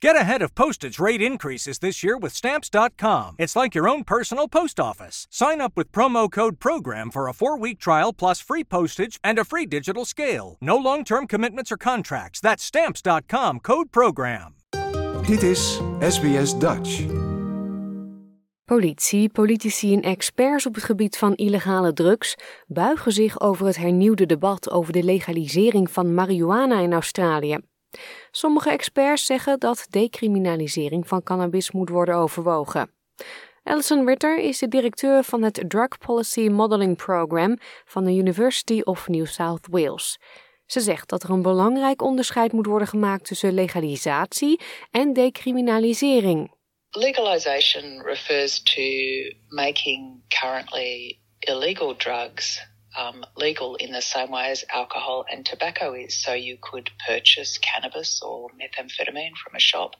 Get ahead of postage rate increases this year with Stamps.com. It's like your own personal post office. Sign up with promo code PROGRAM for a four week trial plus free postage and a free digital scale. No long term commitments or contracts. That's Stamps.com code PROGRAM. Dit is SBS Dutch. Politie, politici en experts op het gebied van illegale drugs buigen zich over het hernieuwde debat over de legalisering van marihuana in Australië. Sommige experts zeggen dat decriminalisering van cannabis moet worden overwogen. Alison Ritter is de directeur van het Drug Policy Modeling Program van de University of New South Wales. Ze zegt dat er een belangrijk onderscheid moet worden gemaakt tussen legalisatie en decriminalisering. Legalization refers to making currently illegal drugs um, legal in the same way as alcohol and tobacco is. So you could purchase cannabis or methamphetamine from a shop.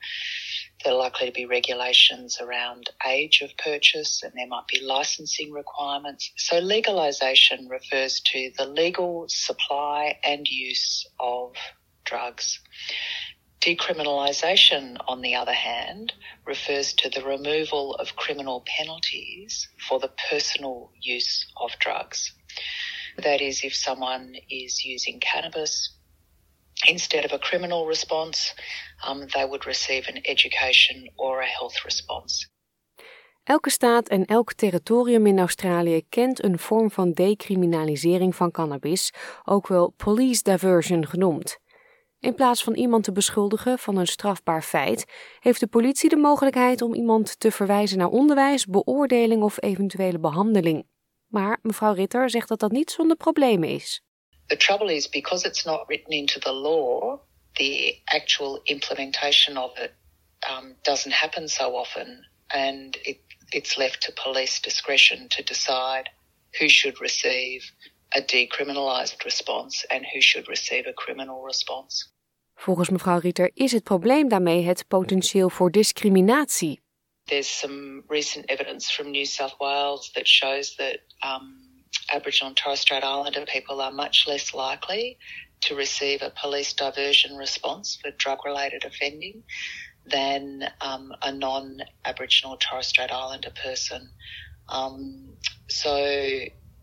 There are likely to be regulations around age of purchase and there might be licensing requirements. So legalization refers to the legal supply and use of drugs. Decriminalisation, on the other hand, refers to the removal of criminal penalties for the personal use of drugs. That is, if someone is using cannabis instead of a criminal response, um, they would receive an education or a health response. Elke staat en elk territorium in Australië kent een vorm van decriminalisering van cannabis, ook wel police diversion genoemd. In plaats van iemand te beschuldigen van een strafbaar feit, heeft de politie de mogelijkheid om iemand te verwijzen naar onderwijs, beoordeling of eventuele behandeling. Maar mevrouw Ritter zegt dat dat niet zonder problemen is. The trouble is because it's not written into the law, the actual implementation of it um, doesn't happen so often, and it, it's left to police discretion to decide who should receive a decriminalised response and who should receive a criminal response. Volgens mevrouw Ritter is het probleem daarmee het potentieel voor discriminatie. There's some recent evidence from New South Wales that shows that um, Aboriginal and Torres Strait Islander people are much less likely to receive a police diversion response for drug related offending than um, a non Aboriginal Torres Strait Islander person. Um, so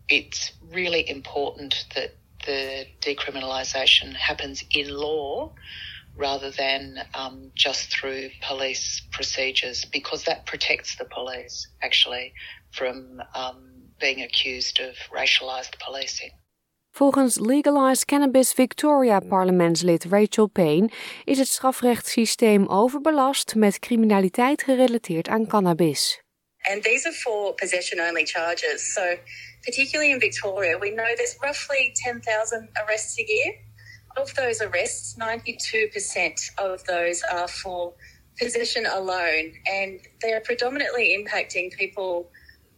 it's really important that the decriminalisation happens in law rather than um, just through police procedures because that protects the police actually from um, being accused of racialised policing. Volgens Legalized Cannabis Victoria parlementslid Rachel Payne is het strafrechtssysteem overbelast met criminaliteit gerelateerd aan cannabis. And these are for possession only charges. So, particularly in Victoria, we know there's roughly 10,000 arrests a year. Of those arrests, 92% of those are for possession alone, and they are predominantly impacting people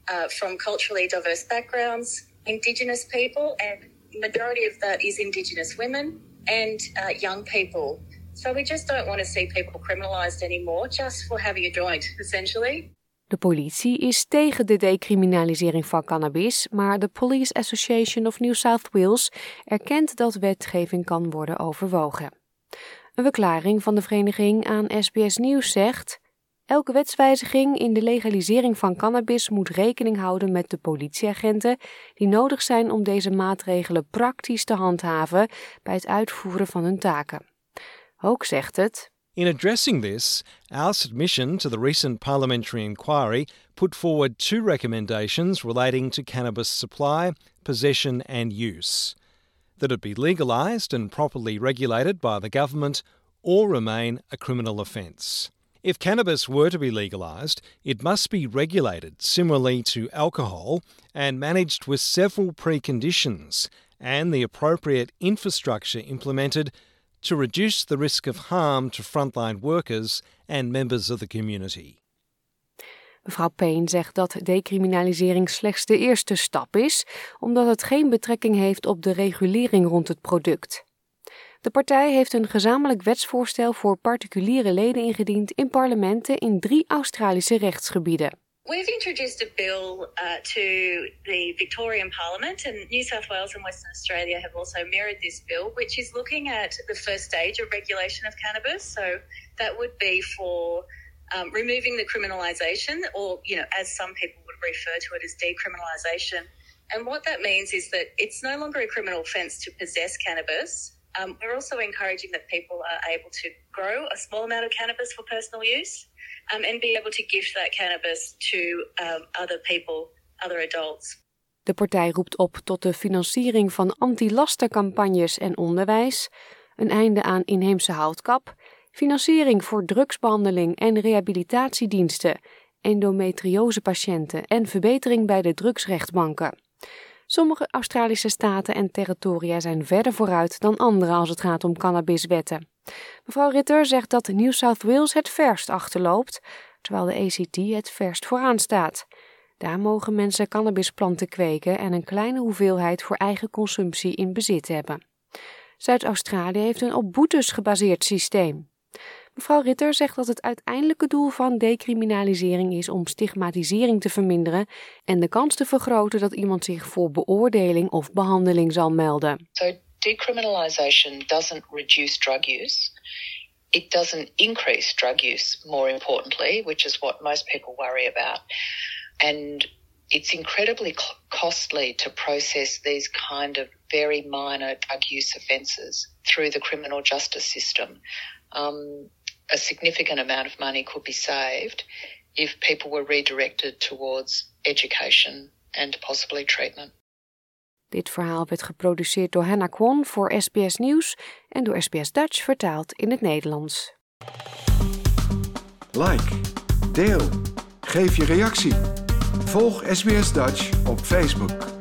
uh, from culturally diverse backgrounds, Indigenous people, and majority of that is Indigenous women and uh, young people. So we just don't want to see people criminalised anymore just for having a joint, essentially. De politie is tegen de decriminalisering van cannabis, maar de Police Association of New South Wales erkent dat wetgeving kan worden overwogen. Een verklaring van de vereniging aan SBS Nieuws zegt: Elke wetswijziging in de legalisering van cannabis moet rekening houden met de politieagenten die nodig zijn om deze maatregelen praktisch te handhaven bij het uitvoeren van hun taken. Ook zegt het: In addressing this, our submission to the recent parliamentary inquiry put forward two recommendations relating to cannabis supply, possession, and use that it be legalised and properly regulated by the government or remain a criminal offence. If cannabis were to be legalised, it must be regulated similarly to alcohol and managed with several preconditions and the appropriate infrastructure implemented to reduce the risk of harm to frontline workers and members of the community. Mevrouw Payne zegt dat decriminalisering slechts de eerste stap is, omdat het geen betrekking heeft op de regulering rond het product. De partij heeft een gezamenlijk wetsvoorstel voor particuliere leden ingediend in parlementen in drie Australische rechtsgebieden. We've introduced a bill uh, to the Victorian Parliament, and New South Wales and Western Australia have also mirrored this bill, which is looking at the first stage of regulation of cannabis. So that would be for um, removing the criminalisation, or you know, as some people would refer to it as decriminalisation. And what that means is that it's no longer a criminal offence to possess cannabis. Um, we're also encouraging that people are able to grow a small amount of cannabis for personal use um, and be able to gift that cannabis to um, other people, other adults. De partij roept op tot de financiering van anti-lastercampagnes en onderwijs, een einde aan inheemse houtkap, financiering voor drugsbehandeling en rehabilitatiediensten, endometriosepatiënten en verbetering bij de drugsrechtbanken. Sommige Australische staten en territoria zijn verder vooruit dan andere als het gaat om cannabiswetten. Mevrouw Ritter zegt dat New South Wales het verst achterloopt, terwijl de ACT het verst vooraan staat. Daar mogen mensen cannabisplanten kweken en een kleine hoeveelheid voor eigen consumptie in bezit hebben. Zuid-Australië heeft een op boetes gebaseerd systeem. Mevrouw Ritter zegt dat het uiteindelijke doel van decriminalisering is om stigmatisering te verminderen en de kans te vergroten dat iemand zich voor beoordeling of behandeling zal melden. So decriminalisation doesn't reduce drug use. It doesn't increase drug use, more importantly, which is what most people worry about. And it's incredibly costly to process these kind of very minor drug use offences through the criminal justice system. Um, a significant amount of money could be saved if people were redirected towards education and possibly treatment. Dit verhaal werd geproduceerd door Hannah Kwon voor SBS Nieuws en door SBS Dutch vertaald in het Nederlands. Like, deel, geef je reactie. Volg SBS Dutch op Facebook.